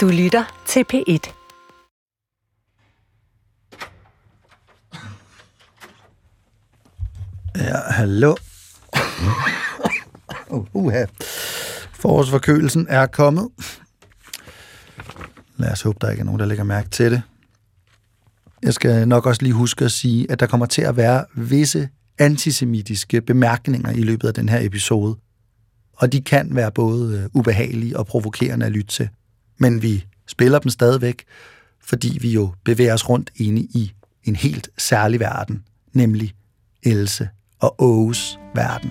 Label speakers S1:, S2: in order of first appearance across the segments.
S1: Du lytter til P1.
S2: Ja, hallo. Uh, uha. Forårsforkølelsen er kommet. Lad os håbe, der ikke er nogen, der lægger mærke til det. Jeg skal nok også lige huske at sige, at der kommer til at være visse antisemitiske bemærkninger i løbet af den her episode. Og de kan være både øh, ubehagelige og provokerende at lytte til. Men vi spiller dem stadigvæk, fordi vi jo bevæger os rundt inde i en helt særlig verden, nemlig Else og Åges verden.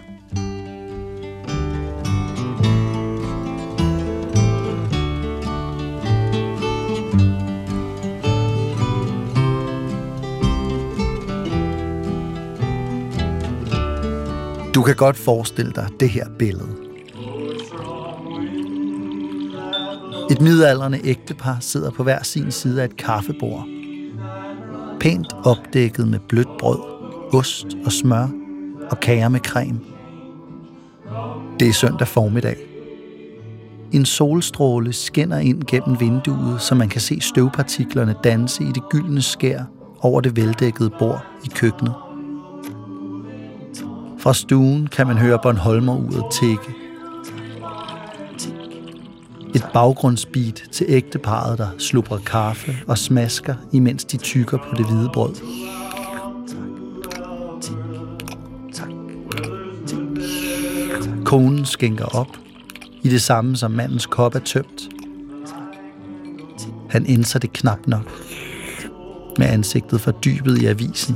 S2: Du kan godt forestille dig det her billede. Et midaldrende ægtepar sidder på hver sin side af et kaffebord. Pænt opdækket med blødt brød, ost og smør og kager med creme. Det er søndag formiddag. En solstråle skinner ind gennem vinduet, så man kan se støvpartiklerne danse i det gyldne skær over det veldækkede bord i køkkenet. Fra stuen kan man høre Bornholmer-uret tikke. Et baggrundsbeat til ægteparet, der slubrer kaffe og smasker, imens de tykker på det hvide brød. Konen skænker op, i det samme som mandens kop er tømt. Han indser det knap nok, med ansigtet fordybet i avisen.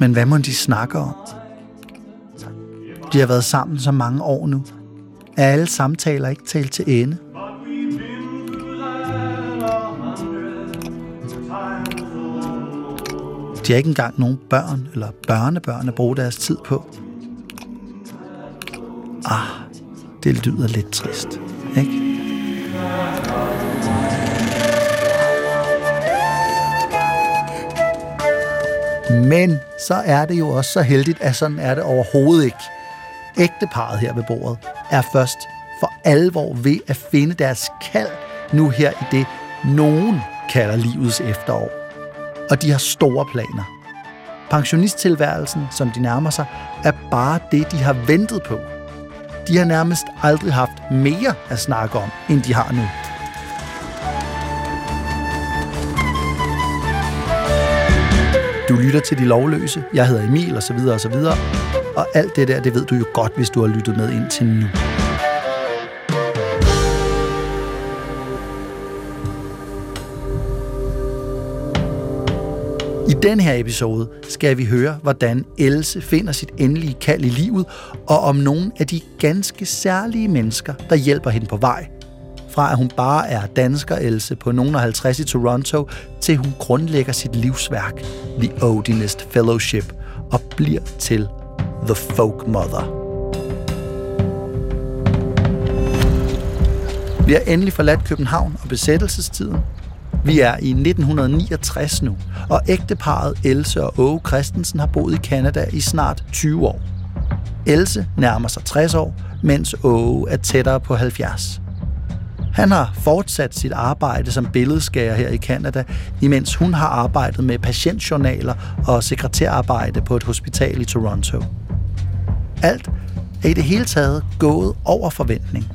S2: Men hvad må de snakke om? De har været sammen så mange år nu. Er alle samtaler ikke talt til ende? De har ikke engang nogen børn eller børnebørn at bruge deres tid på. Ah, det lyder lidt trist, ikke? Men så er det jo også så heldigt, at sådan er det overhovedet ikke. Ægteparet her ved bordet er først for alvor ved at finde deres kald nu her i det, nogen kalder livets efterår. Og de har store planer. Pensionisttilværelsen, som de nærmer sig, er bare det, de har ventet på. De har nærmest aldrig haft mere at snakke om, end de har nu. Du lytter til De Lovløse. Jeg hedder Emil, og så videre, og alt det der, det ved du jo godt, hvis du har lyttet med ind til nu. I den her episode skal vi høre, hvordan Else finder sit endelige kald i livet, og om nogle af de ganske særlige mennesker, der hjælper hende på vej. Fra at hun bare er dansker Else på nogen 50 i Toronto, til hun grundlægger sit livsværk, The Odinist Fellowship, og bliver til The Folk Mother. Vi har endelig forladt København og besættelsestiden, vi er i 1969 nu, og ægteparet Else og Åge Christensen har boet i Kanada i snart 20 år. Else nærmer sig 60 år, mens Åge er tættere på 70. Han har fortsat sit arbejde som billedskærer her i Kanada, imens hun har arbejdet med patientjournaler og sekretærarbejde på et hospital i Toronto. Alt er i det hele taget gået over forventning.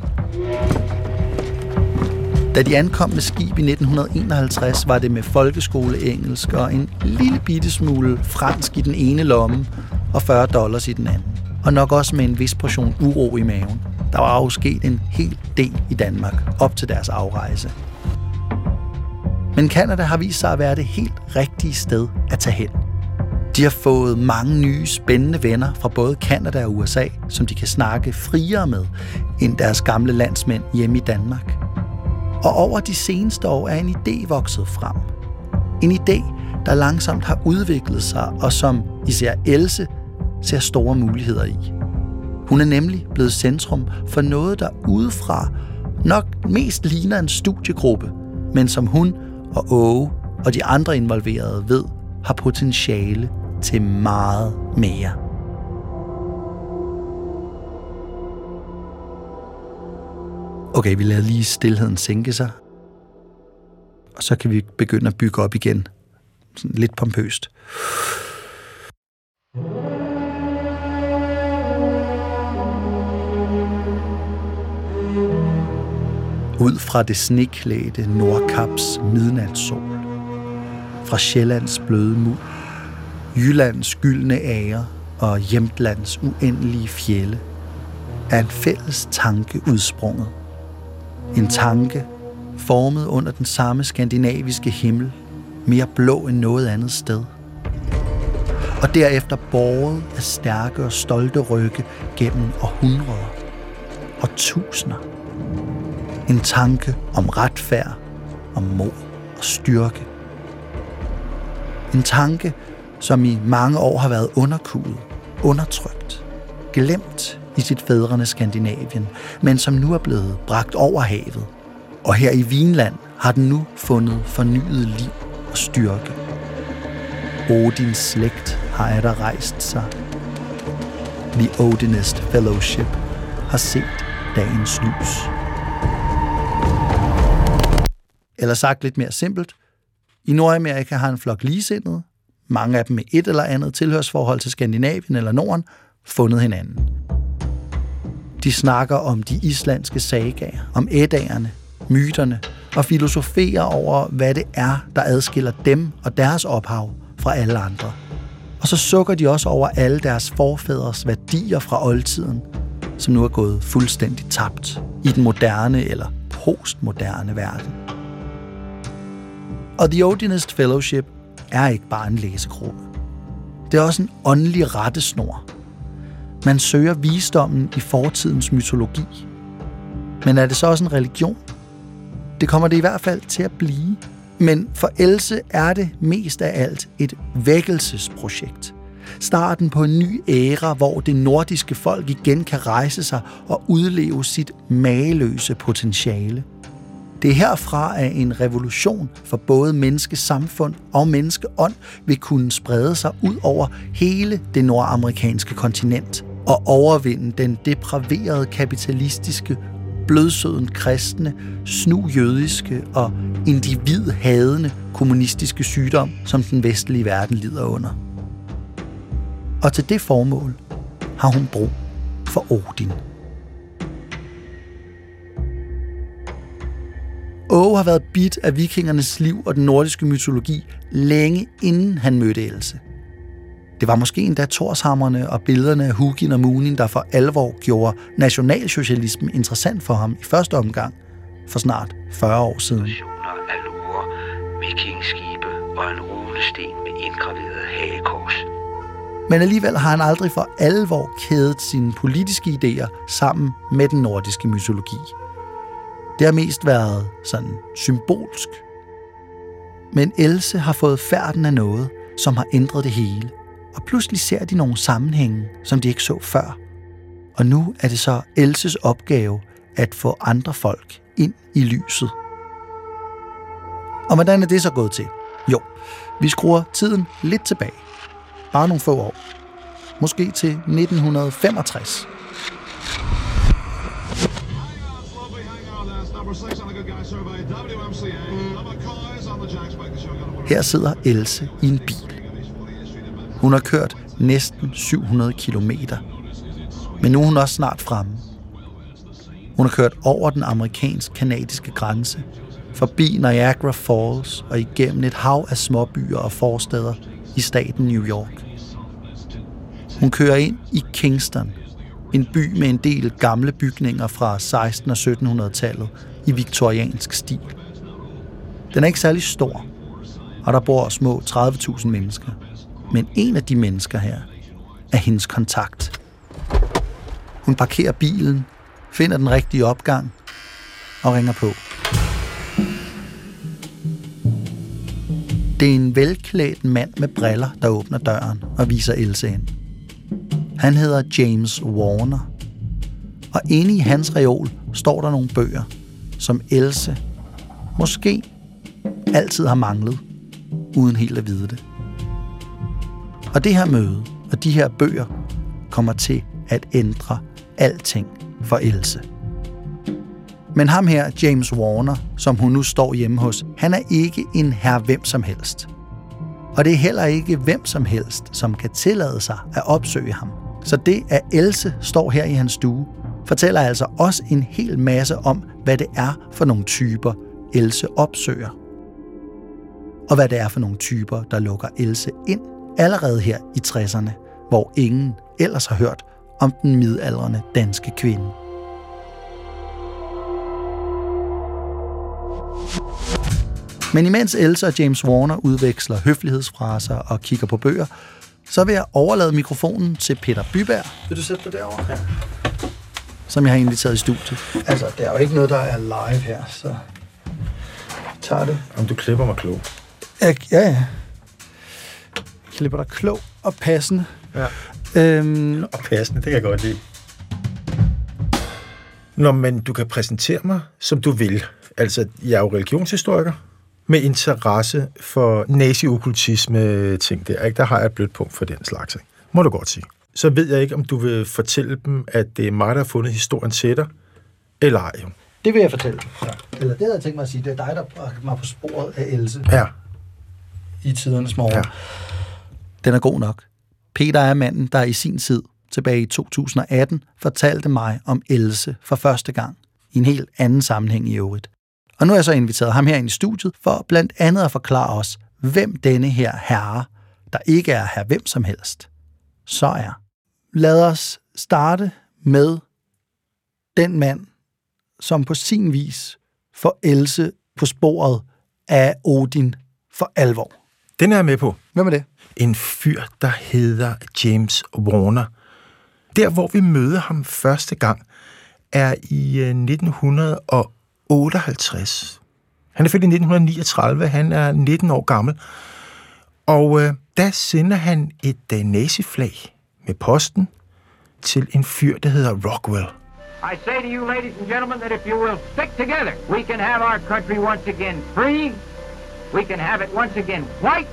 S2: Da de ankom med skib i 1951, var det med folkeskoleengelsk og en lille bitte smule fransk i den ene lomme og 40 dollars i den anden. Og nok også med en vis portion uro i maven. Der var jo sket en hel del i Danmark op til deres afrejse. Men Kanada har vist sig at være det helt rigtige sted at tage hen. De har fået mange nye, spændende venner fra både Kanada og USA, som de kan snakke friere med end deres gamle landsmænd hjemme i Danmark – og over de seneste år er en idé vokset frem. En idé, der langsomt har udviklet sig, og som især Else ser store muligheder i. Hun er nemlig blevet centrum for noget, der udefra nok mest ligner en studiegruppe, men som hun og Åge og de andre involverede ved, har potentiale til meget mere. Okay, vi lader lige stillheden sænke sig. Og så kan vi begynde at bygge op igen. Sådan lidt pompøst. Ud fra det sneklædte Nordkaps midnatssol. Fra Sjællands bløde muld. Jyllands gyldne ære og Hjemtlands uendelige fjelle er en fælles tanke udsprunget. En tanke formet under den samme skandinaviske himmel, mere blå end noget andet sted. Og derefter båret af stærke og stolte rygge gennem århundreder og tusinder. En tanke om retfærd, om mod og styrke. En tanke, som i mange år har været underkudet, undertrykt, glemt i sit fædrene Skandinavien, men som nu er blevet bragt over havet. Og her i Vinland har den nu fundet fornyet liv og styrke. Odins slægt har der rejst sig. The Odinist Fellowship har set dagens lys. Eller sagt lidt mere simpelt, i Nordamerika har en flok ligesindede, mange af dem med et eller andet tilhørsforhold til Skandinavien eller Norden, fundet hinanden. De snakker om de islandske sagaer, om ædagerne, myterne og filosoferer over, hvad det er, der adskiller dem og deres ophav fra alle andre. Og så sukker de også over alle deres forfædres værdier fra oldtiden, som nu er gået fuldstændig tabt i den moderne eller postmoderne verden. Og The Odinist Fellowship er ikke bare en læsegruppe. Det er også en åndelig rettesnor. Man søger visdommen i fortidens mytologi. Men er det så også en religion? Det kommer det i hvert fald til at blive. Men for Else er det mest af alt et vækkelsesprojekt. Starten på en ny æra, hvor det nordiske folk igen kan rejse sig og udleve sit mageløse potentiale – det er herfra, at en revolution for både menneskesamfund og menneskeånd vil kunne sprede sig ud over hele det nordamerikanske kontinent og overvinde den depraverede kapitalistiske, blødsøden kristne, snu jødiske og individhadende kommunistiske sygdom, som den vestlige verden lider under. Og til det formål har hun brug for Odin. Åge har været bit af vikingernes liv og den nordiske mytologi længe inden han mødte Else. Det var måske endda Torshammerne og billederne af Hugin og Munin, der for alvor gjorde nationalsocialismen interessant for ham i første omgang for snart 40 år siden.
S1: Alure, vikingskibe og en runesten med indgraveret hagekors.
S2: Men alligevel har han aldrig for alvor kædet sine politiske idéer sammen med den nordiske mytologi. Det har mest været sådan symbolsk. Men Else har fået færden af noget, som har ændret det hele. Og pludselig ser de nogle sammenhænge, som de ikke så før. Og nu er det så Elses opgave at få andre folk ind i lyset. Og hvordan er det så gået til? Jo, vi skruer tiden lidt tilbage. Bare nogle få år. Måske til 1965. Her sidder Else i en bil. Hun har kørt næsten 700 kilometer. Men nu er hun også snart fremme. Hun har kørt over den amerikansk-kanadiske grænse, forbi Niagara Falls og igennem et hav af småbyer og forsteder i staten New York. Hun kører ind i Kingston, en by med en del gamle bygninger fra 1600- og 1700-tallet i viktoriansk stil. Den er ikke særlig stor, og der bor små 30.000 mennesker. Men en af de mennesker her er hendes kontakt. Hun parkerer bilen, finder den rigtige opgang og ringer på. Det er en velklædt mand med briller, der åbner døren og viser Else ind. Han hedder James Warner, og inde i hans reol står der nogle bøger, som Else måske altid har manglet, uden helt at vide det. Og det her møde og de her bøger kommer til at ændre alting for Else. Men ham her, James Warner, som hun nu står hjemme hos, han er ikke en her hvem som helst. Og det er heller ikke hvem som helst, som kan tillade sig at opsøge ham. Så det, at Else står her i hans stue, fortæller altså også en hel masse om, hvad det er for nogle typer, Else opsøger. Og hvad det er for nogle typer, der lukker Else ind allerede her i 60'erne, hvor ingen ellers har hørt om den midaldrende danske kvinde. Men imens Else og James Warner udveksler høflighedsfraser og kigger på bøger, så vil jeg overlade mikrofonen til Peter Byberg.
S3: Vil du sætte dig derovre? Ja.
S2: Som jeg har inviteret i studiet. Altså, det er jo ikke noget, der er live her, så jeg tager det.
S3: Om du klipper mig klog.
S2: Ja, ja. ja. Klipper dig klog og passende.
S3: Ja.
S2: Øhm,
S3: Og passende, det kan jeg godt lide. Nå, men du kan præsentere mig, som du vil. Altså, jeg er jo religionshistoriker med interesse for nazi-okkultisme ting der. Ikke? Der har jeg et blødt punkt for den slags. Ikke? Må du godt sige. Så ved jeg ikke, om du vil fortælle dem, at det er mig, der har fundet historien til dig, eller ej. jo.
S2: det vil jeg fortælle. Ja. Eller det havde jeg tænkt mig at sige. Det er dig, der bragte mig på sporet af Else
S3: Ja,
S2: i tidernes morgen.
S3: Ja.
S2: Den er god nok. Peter er manden, der i sin tid, tilbage i 2018, fortalte mig om Else for første gang. I en helt anden sammenhæng i øvrigt. Og nu har jeg så inviteret ham her ind i studiet for blandt andet at forklare os, hvem denne her herre, der ikke er her hvem som helst, så er. Lad os starte med den mand, som på sin vis får Else på sporet af Odin for alvor.
S3: den er jeg med på.
S2: Hvem er det?
S3: en fyr, der hedder James Warner. Der, hvor vi møder ham første gang, er i øh, 1958. Han er født i 1939, han er 19 år gammel. Og øh, der sender han et øh, naziflag med posten til en fyr, der hedder Rockwell.
S4: I say to you, ladies and gentlemen, that if you will stick together, we can have our country once again free. We can have it once again white.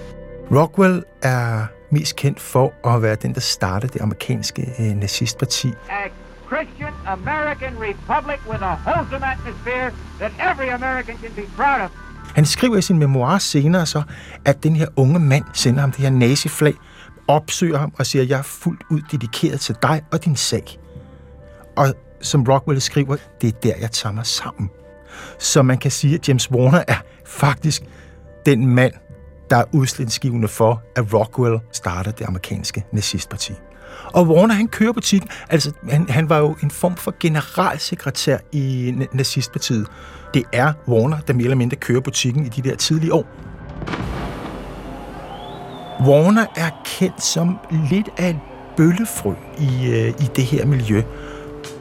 S3: Rockwell er mest kendt for at være den, der startede det amerikanske øh, nazistparti.
S4: A Christian American republic with a wholesome atmosphere that every American can be proud of.
S3: Han skriver i sin memoir senere så, at den her unge mand sender ham det her naziflag, opsøger ham og siger, jeg er fuldt ud dedikeret til dig og din sag. Og som Rockwell skriver, det er der, jeg tager mig sammen. Så man kan sige, at James Warner er faktisk den mand, der er udslagsgivende for, at Rockwell starter det amerikanske nazistparti. Og Warner, han kører butikken. Altså, han, han var jo en form for generalsekretær i nazistpartiet. Det er Warner, der mere eller mindre kører butikken i de der tidlige år. Warner er kendt som lidt af en bøllefrø i, øh, i det her miljø.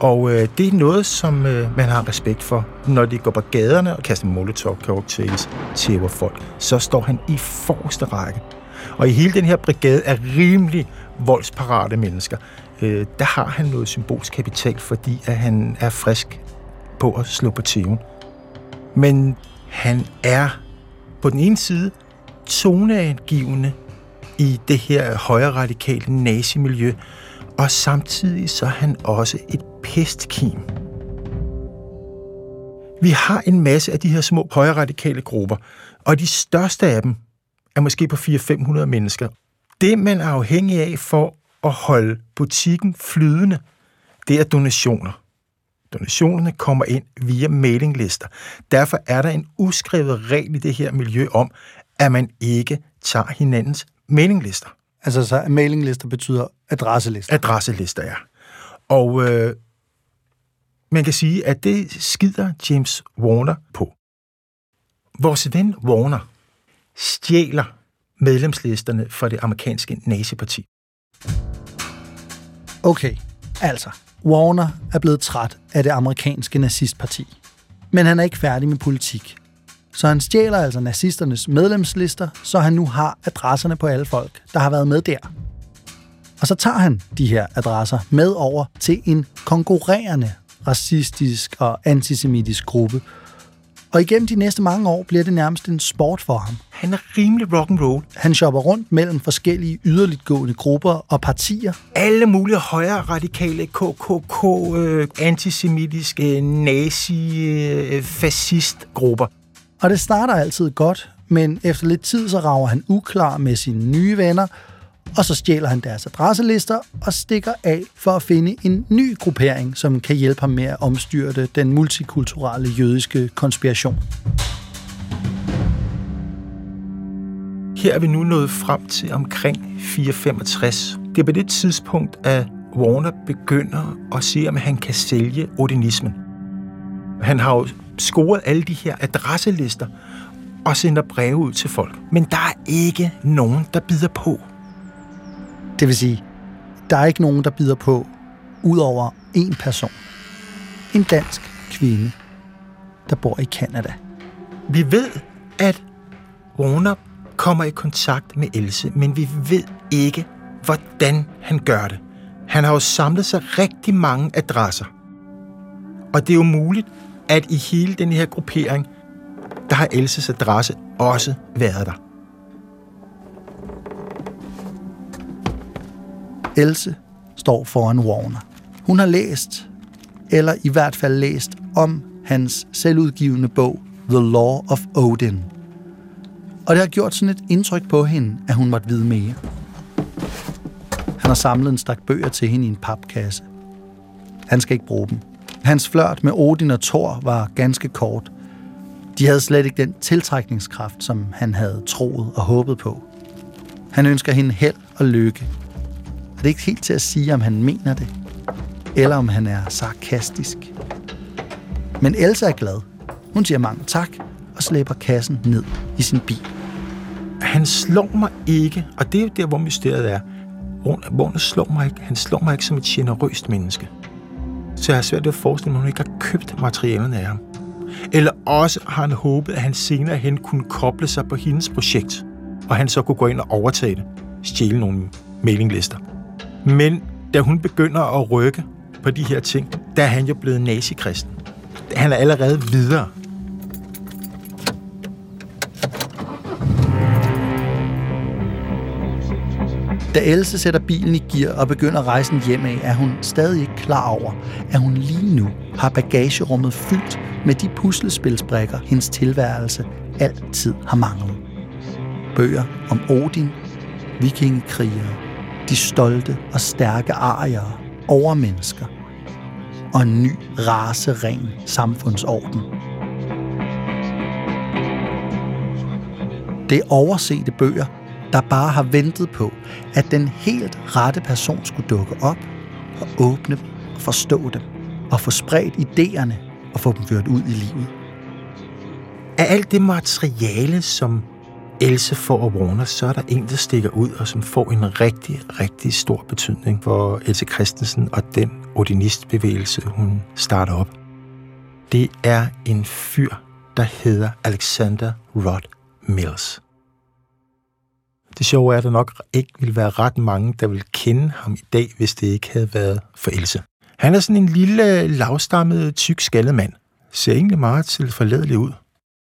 S3: Og øh, det er noget, som øh, man har respekt for. Når de går på gaderne og kaster molotov cocktails til folk, så står han i forreste række. Og i hele den her brigade af rimelig voldsparate mennesker, øh, der har han noget symbolsk kapital, fordi at han er frisk på at slå på tæven. Men han er på den ene side toneangivende i det her højre radikale nazimiljø, og samtidig så er han også et pestkim. Vi har en masse af de her små højre radikale grupper, og de største af dem er måske på 400-500 mennesker. Det, man er afhængig af for at holde butikken flydende, det er donationer. Donationerne kommer ind via mailinglister. Derfor er der en uskrevet regel i det her miljø om, at man ikke tager hinandens mailinglister.
S2: Altså, så mailinglister betyder adresselister.
S3: Adresselister, ja. Og øh, man kan sige, at det skider James Warner på. Vores ven Warner stjæler medlemslisterne for det amerikanske naziparti.
S2: Okay, altså. Warner er blevet træt af det amerikanske nazistparti. Men han er ikke færdig med politik. Så han stjæler altså nazisternes medlemslister, så han nu har adresserne på alle folk, der har været med der. Og så tager han de her adresser med over til en konkurrerende racistisk og antisemitisk gruppe. Og igennem de næste mange år bliver det nærmest en sport for ham.
S3: Han er rimelig rock and roll.
S2: Han shopper rundt mellem forskellige yderligtgående grupper og partier.
S3: Alle mulige højre radikale, KKK, øh, antisemitiske, nazi, øh, fascistgrupper.
S2: Og det starter altid godt, men efter lidt tid så rager han uklar med sine nye venner, og så stjæler han deres adresselister og stikker af for at finde en ny gruppering, som kan hjælpe ham med at omstyrte den multikulturelle jødiske konspiration.
S3: Her er vi nu nået frem til omkring 465. Det er på det tidspunkt, at Warner begynder at se, om han kan sælge odinismen. Han har jo scoret alle de her adresselister og sender breve ud til folk. Men der er ikke nogen, der bider på.
S2: Det vil sige, der er ikke nogen, der bider på, udover en person. En dansk kvinde, der bor i Kanada.
S3: Vi ved, at Warner kommer i kontakt med Else, men vi ved ikke, hvordan han gør det. Han har jo samlet sig rigtig mange adresser. Og det er jo muligt, at i hele den her gruppering, der har Elses adresse også været der.
S2: Else står foran Warner. Hun har læst, eller i hvert fald læst om hans selvudgivende bog The Law of Odin. Og det har gjort sådan et indtryk på hende, at hun måtte vide mere. Han har samlet en stak bøger til hende i en papkasse. Han skal ikke bruge dem. Hans flørt med Odin og Thor var ganske kort. De havde slet ikke den tiltrækningskraft, som han havde troet og håbet på. Han ønsker hende held og lykke. Og det er ikke helt til at sige, om han mener det, eller om han er sarkastisk. Men Elsa er glad. Hun siger mange tak og slæber kassen ned i sin bil.
S3: Han slår mig ikke, og det er jo der, hvor mysteriet er. Rune slår mig ikke. Han slår mig ikke som et generøst menneske. Så jeg har svært ved at forestille mig, at hun ikke har købt materialerne af ham. Eller også har han håbet, at han senere hen kunne koble sig på hendes projekt, og han så kunne gå ind og overtage det, stjæle nogle mailinglister. Men da hun begynder at rykke på de her ting, der er han jo blevet nazikristen. Han er allerede videre.
S2: Da Else sætter bilen i gear og begynder rejsen hjemad, er hun stadig ikke klar over, at hun lige nu har bagagerummet fyldt med de puslespilsbrikker, hendes tilværelse altid har manglet. Bøger om Odin, vikingekrigere, de stolte og stærke ariere, overmennesker og en ny raseren samfundsorden. Det er oversete bøger, der bare har ventet på, at den helt rette person skulle dukke op og åbne dem og forstå dem og få spredt idéerne og få dem ført ud i livet.
S3: Af alt det materiale, som Else får og Warner, så er der en, der stikker ud og som får en rigtig, rigtig stor betydning for Else Christensen og den ordinistbevægelse, hun starter op. Det er en fyr, der hedder Alexander Rod Mills. Det sjove er, at der nok ikke vil være ret mange, der vil kende ham i dag, hvis det ikke havde været for Else. Han er sådan en lille, lavstammet, tyk skaldet mand. Ser egentlig meget til forladelig ud.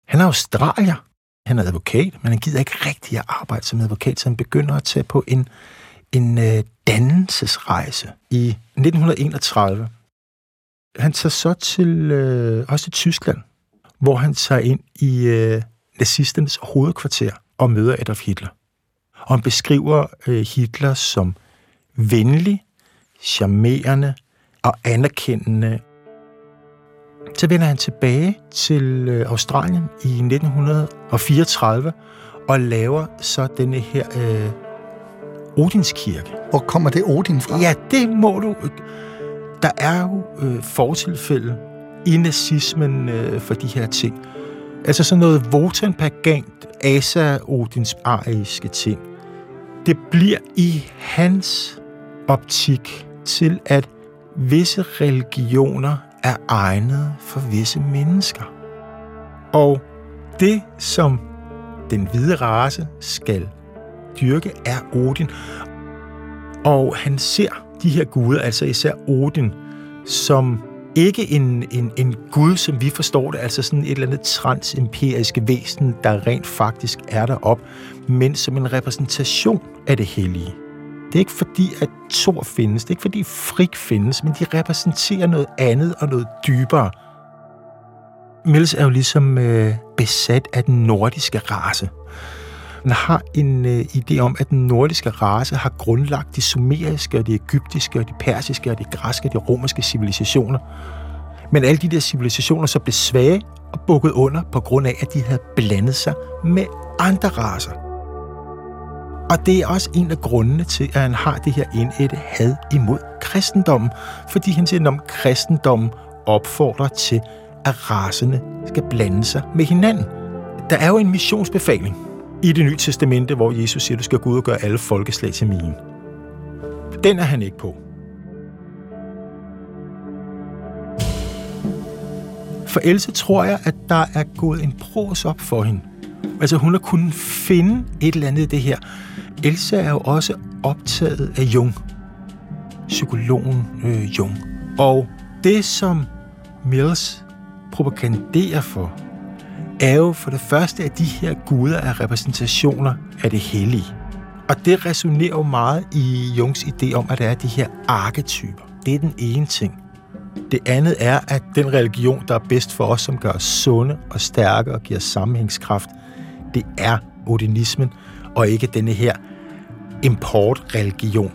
S3: Han er australier. Han er advokat, men han gider ikke rigtig at arbejde som advokat, så han begynder at tage på en, en øh, dannelsesrejse i 1931. Han tager så til, øh, også til Tyskland, hvor han tager ind i øh, nazisternes hovedkvarter og møder Adolf Hitler. Og han beskriver uh, Hitler som venlig, charmerende og anerkendende. Så vender han tilbage til Australien i 1934 og laver så denne her øh, Odinskirke.
S2: Hvor kommer det Odin fra?
S3: Ja, det må du. Der er jo øh, fortilfælde i nazismen øh, for de her ting. Altså sådan noget Wotan-pagant, asa-odins ariske ting. Det bliver i hans optik til, at visse religioner er egnet for visse mennesker. Og det, som den hvide race skal dyrke, er Odin. Og han ser de her guder, altså især Odin, som ikke en, en, en Gud, som vi forstår det, altså sådan et eller andet transempiriske væsen, der rent faktisk er derop, men som en repræsentation af det hellige. Det er ikke fordi, at Thor findes, det er ikke fordi Frik findes, men de repræsenterer noget andet og noget dybere. Mills er jo ligesom øh, besat af den nordiske race. Han har en øh, idé om, at den nordiske race har grundlagt de sumeriske og de egyptiske og de persiske og de græske og de romerske civilisationer. Men alle de der civilisationer så blev svage og bukket under på grund af, at de havde blandet sig med andre raser. Og det er også en af grundene til, at han har det her indætte had imod kristendommen, fordi han siger, at kristendommen opfordrer til, at raserne skal blande sig med hinanden. Der er jo en missionsbefaling i det nye testamente, hvor Jesus siger, at du skal gå ud og gøre alle folkeslag til mine. Den er han ikke på. For Else tror jeg, at der er gået en pros op for hende. Altså hun har kunnet finde et eller andet i det her. Elsa er jo også optaget af Jung. Psykologen øh, Jung. Og det, som Mills propaganderer for, er jo for det første, at de her guder er repræsentationer af det hellige. Og det resonerer jo meget i Jungs idé om, at der er de her arketyper. Det er den ene ting. Det andet er, at den religion, der er bedst for os, som gør os sunde og stærke og giver sammenhængskraft, det er odinismen, og ikke denne her importreligion.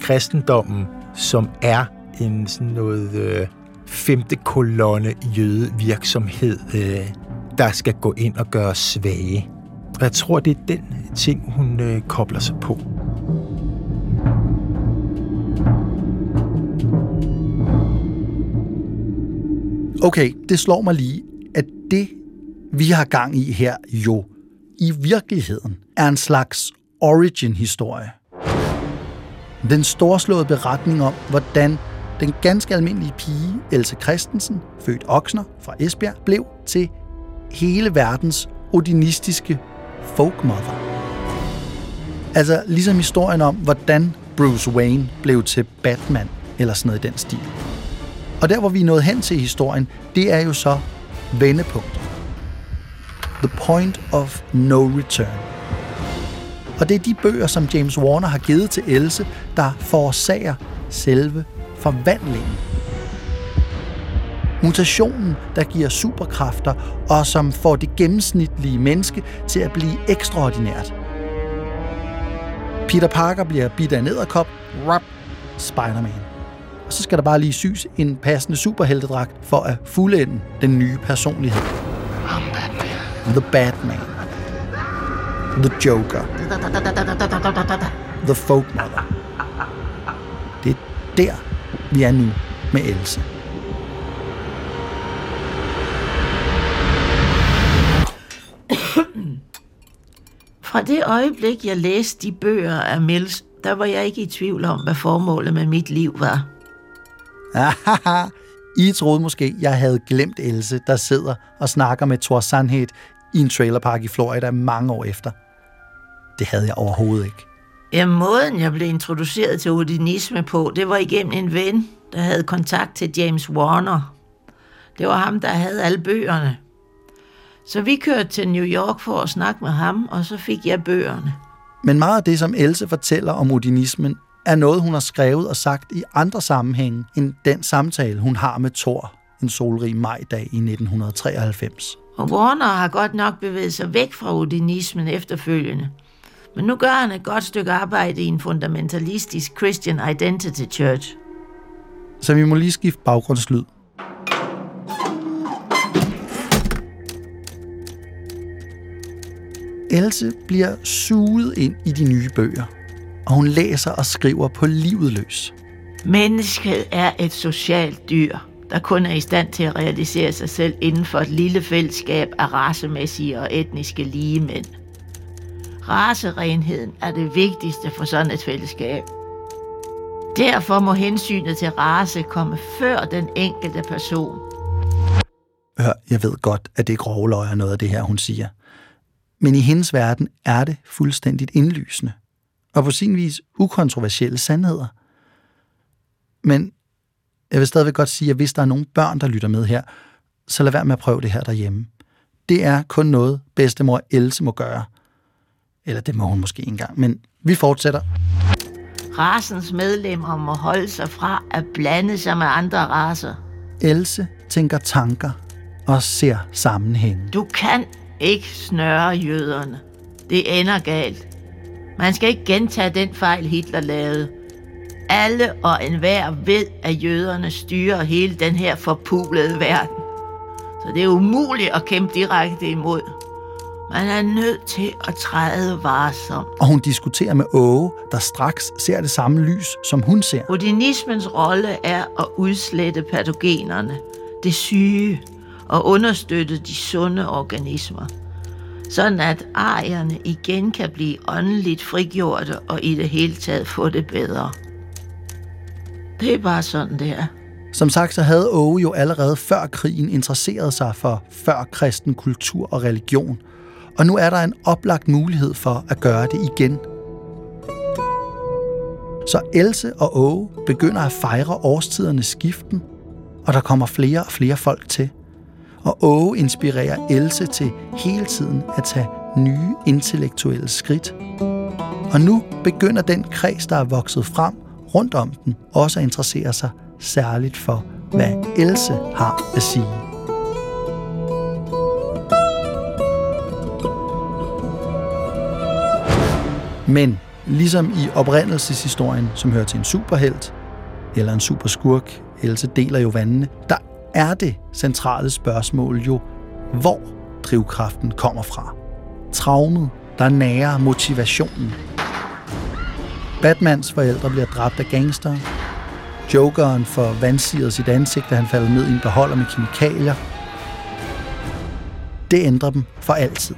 S3: Kristendommen, som er en sådan noget øh, femte kolonne jøde virksomhed, øh, der skal gå ind og gøre svage. Og jeg tror, det er den ting, hun øh, kobler sig på.
S2: Okay, det slår mig lige, at det, vi har gang i her, jo i virkeligheden er en slags origin-historie. Den storslåede beretning om, hvordan den ganske almindelige pige, Else Christensen, født Oksner fra Esbjerg, blev til hele verdens odinistiske folkmother. Altså ligesom historien om, hvordan Bruce Wayne blev til Batman, eller sådan noget i den stil. Og der, hvor vi er nået hen til historien, det er jo så vendepunktet. The point of no return. Og det er de bøger, som James Warner har givet til Else, der forårsager selve forvandlingen. Mutationen, der giver superkræfter, og som får det gennemsnitlige menneske til at blive ekstraordinært. Peter Parker bliver bidt af en edderkop, rap, Spider-Man. Og så skal der bare lige sys en passende superheltedragt for at fuldende den nye personlighed.
S1: I'm Batman.
S2: The Batman. The Joker. The Folk Mother. Det er der, vi er nu med Else.
S5: Fra det øjeblik, jeg læste de bøger af Mills, der var jeg ikke i tvivl om, hvad formålet med mit liv var.
S2: Ahaha. I troede måske, jeg havde glemt Else, der sidder og snakker med Thor Sandhed i en trailerpark i Florida mange år efter. Det havde jeg overhovedet ikke.
S5: Ja, måden jeg blev introduceret til odinisme på, det var igennem en ven, der havde kontakt til James Warner. Det var ham, der havde alle bøgerne. Så vi kørte til New York for at snakke med ham, og så fik jeg bøgerne.
S2: Men meget af det, som Else fortæller om odinismen, er noget, hun har skrevet og sagt i andre sammenhænge end den samtale, hun har med Thor en solrig majdag i 1993.
S5: Og Warner har godt nok bevæget sig væk fra odinismen efterfølgende. Men nu gør han et godt stykke arbejde i en fundamentalistisk Christian Identity Church.
S2: Så vi må lige skifte baggrundslyd. Else bliver suget ind i de nye bøger, og hun læser og skriver på livet løs.
S5: Mennesket er et socialt dyr, der kun er i stand til at realisere sig selv inden for et lille fællesskab af racemæssige og etniske ligemænd. Racerenheden er det vigtigste for sådan et fællesskab. Derfor må hensynet til race komme før den enkelte person.
S2: Hør, jeg ved godt, at det grovløg er noget af det her, hun siger. Men i hendes verden er det fuldstændigt indlysende. Og på sin vis ukontroversielle sandheder. Men jeg vil stadigvæk godt sige, at hvis der er nogle børn, der lytter med her, så lad være med at prøve det her derhjemme. Det er kun noget, bedstemor Else må gøre. Eller det må hun måske engang, men vi fortsætter.
S5: Rasens medlemmer må holde sig fra at blande sig med andre raser.
S2: Else tænker tanker og ser sammenhænge.
S5: Du kan ikke snøre jøderne. Det ender galt. Man skal ikke gentage den fejl, Hitler lavede. Alle og enhver ved, at jøderne styrer hele den her forpulede verden. Så det er umuligt at kæmpe direkte imod. Man er nødt til at træde varsomt.
S2: Og hun diskuterer med Åge, der straks ser det samme lys, som hun ser.
S5: Odinismens rolle er at udslette patogenerne, det syge, og understøtte de sunde organismer. Sådan at arierne igen kan blive åndeligt frigjorte og i det hele taget få det bedre. Det er bare sådan, det er.
S2: Som sagt, så havde Åge jo allerede før krigen interesseret sig for før kristen kultur og religion. Og nu er der en oplagt mulighed for at gøre det igen. Så Else og Åge begynder at fejre årstidernes skiften, og der kommer flere og flere folk til. Og Åge inspirerer Else til hele tiden at tage nye intellektuelle skridt. Og nu begynder den kreds, der er vokset frem rundt om den, også interesserer sig særligt for, hvad Else har at sige. Men ligesom i oprindelseshistorien, som hører til en superhelt eller en superskurk, Else deler jo vandene, der er det centrale spørgsmål jo, hvor drivkraften kommer fra. Traumet, der nærer motivationen. Batmans forældre bliver dræbt af gangster. Jokeren får vandsiret sit ansigt, da han falder ned i en beholder med kemikalier. Det ændrer dem for altid.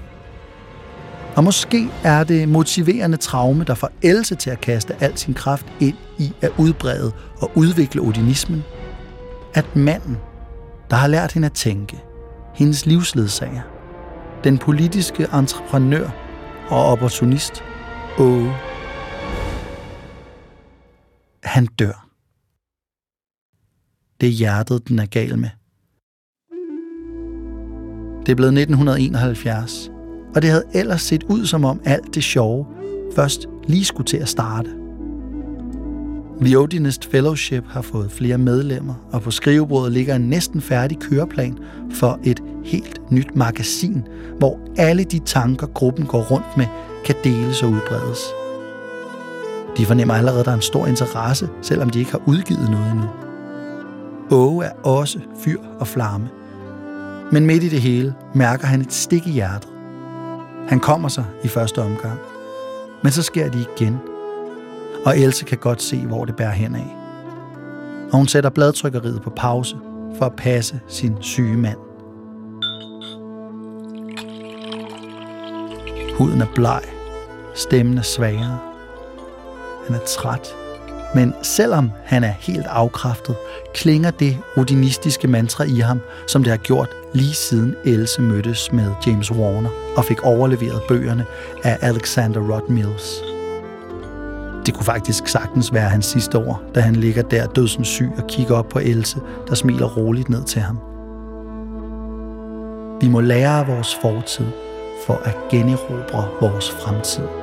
S2: Og måske er det motiverende traume, der får Else til at kaste al sin kraft ind i at udbrede og udvikle odinismen. At manden, der har lært hende at tænke, hendes livsledsager, den politiske entreprenør og opportunist, Åge, han dør. Det er hjertet, den er gal med. Det er blevet 1971, og det havde ellers set ud som om alt det sjove først lige skulle til at starte. The Odinist Fellowship har fået flere medlemmer, og på skrivebordet ligger en næsten færdig køreplan for et helt nyt magasin, hvor alle de tanker, gruppen går rundt med, kan deles og udbredes. De fornemmer allerede, at der er en stor interesse, selvom de ikke har udgivet noget endnu. Åge er også fyr og flamme. Men midt i det hele mærker han et stik i hjertet. Han kommer sig i første omgang. Men så sker det igen. Og Else kan godt se, hvor det bærer hen af. Og hun sætter bladtrykkeriet på pause for at passe sin syge mand. Huden er bleg. Stemmen er svagere. Han er træt. Men selvom han er helt afkræftet, klinger det odinistiske mantra i ham, som det har gjort lige siden Else mødtes med James Warner og fik overleveret bøgerne af Alexander Rod Mills. Det kunne faktisk sagtens være hans sidste ord, da han ligger der dødsens syg og kigger op på Else, der smiler roligt ned til ham. Vi må lære af vores fortid for at generobre vores fremtid.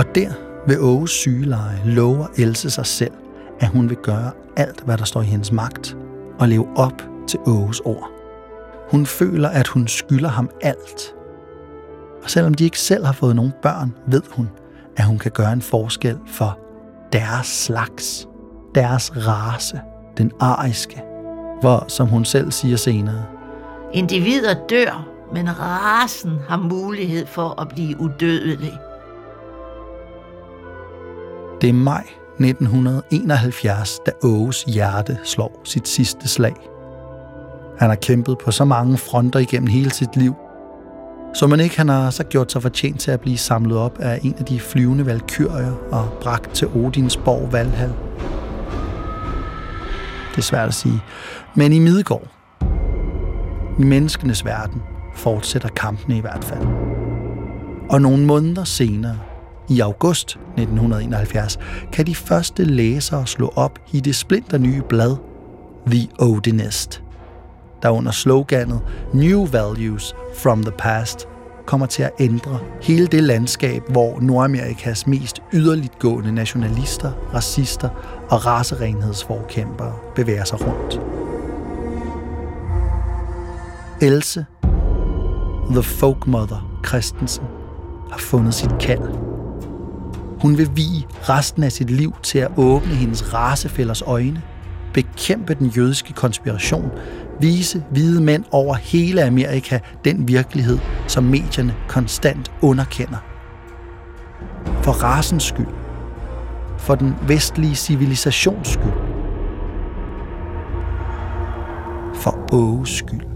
S2: Og der ved Åges sygeleje lover Else sig selv, at hun vil gøre alt, hvad der står i hendes magt, og leve op til Åges ord. Hun føler, at hun skylder ham alt. Og selvom de ikke selv har fået nogen børn, ved hun, at hun kan gøre en forskel for deres slags, deres race, den ariske, hvor, som hun selv siger senere,
S5: Individer dør, men rasen har mulighed for at blive udødelig.
S2: Det er maj 1971, da Åges hjerte slår sit sidste slag. Han har kæmpet på så mange fronter igennem hele sit liv, så man ikke han har så gjort sig fortjent til at blive samlet op af en af de flyvende valkyrier og bragt til Odinsborg Valhall. Det er svært at sige. Men i Midgård, i menneskenes verden, fortsætter kampene i hvert fald. Og nogle måneder senere, i august 1971 kan de første læsere slå op i det splinternye blad The Odinist, der under sloganet New Values from the Past kommer til at ændre hele det landskab, hvor Nordamerikas mest yderligtgående nationalister, racister og raserenhedsforkæmpere bevæger sig rundt. Else, The Folk Mother Christensen, har fundet sit kald. Hun vil vige resten af sit liv til at åbne hendes racefælders øjne, bekæmpe den jødiske konspiration, vise hvide mænd over hele Amerika den virkelighed, som medierne konstant underkender. For rasens skyld. For den vestlige civilisations skyld. For Åges skyld.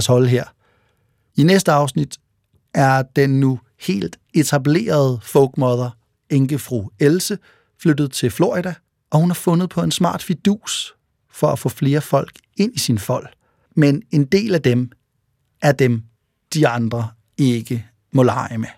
S2: Os holde her. I næste afsnit er den nu helt etablerede folkmother, enkefru Else, flyttet til Florida, og hun har fundet på en smart fidus for at få flere folk ind i sin fold. Men en del af dem er dem, de andre ikke må lege med.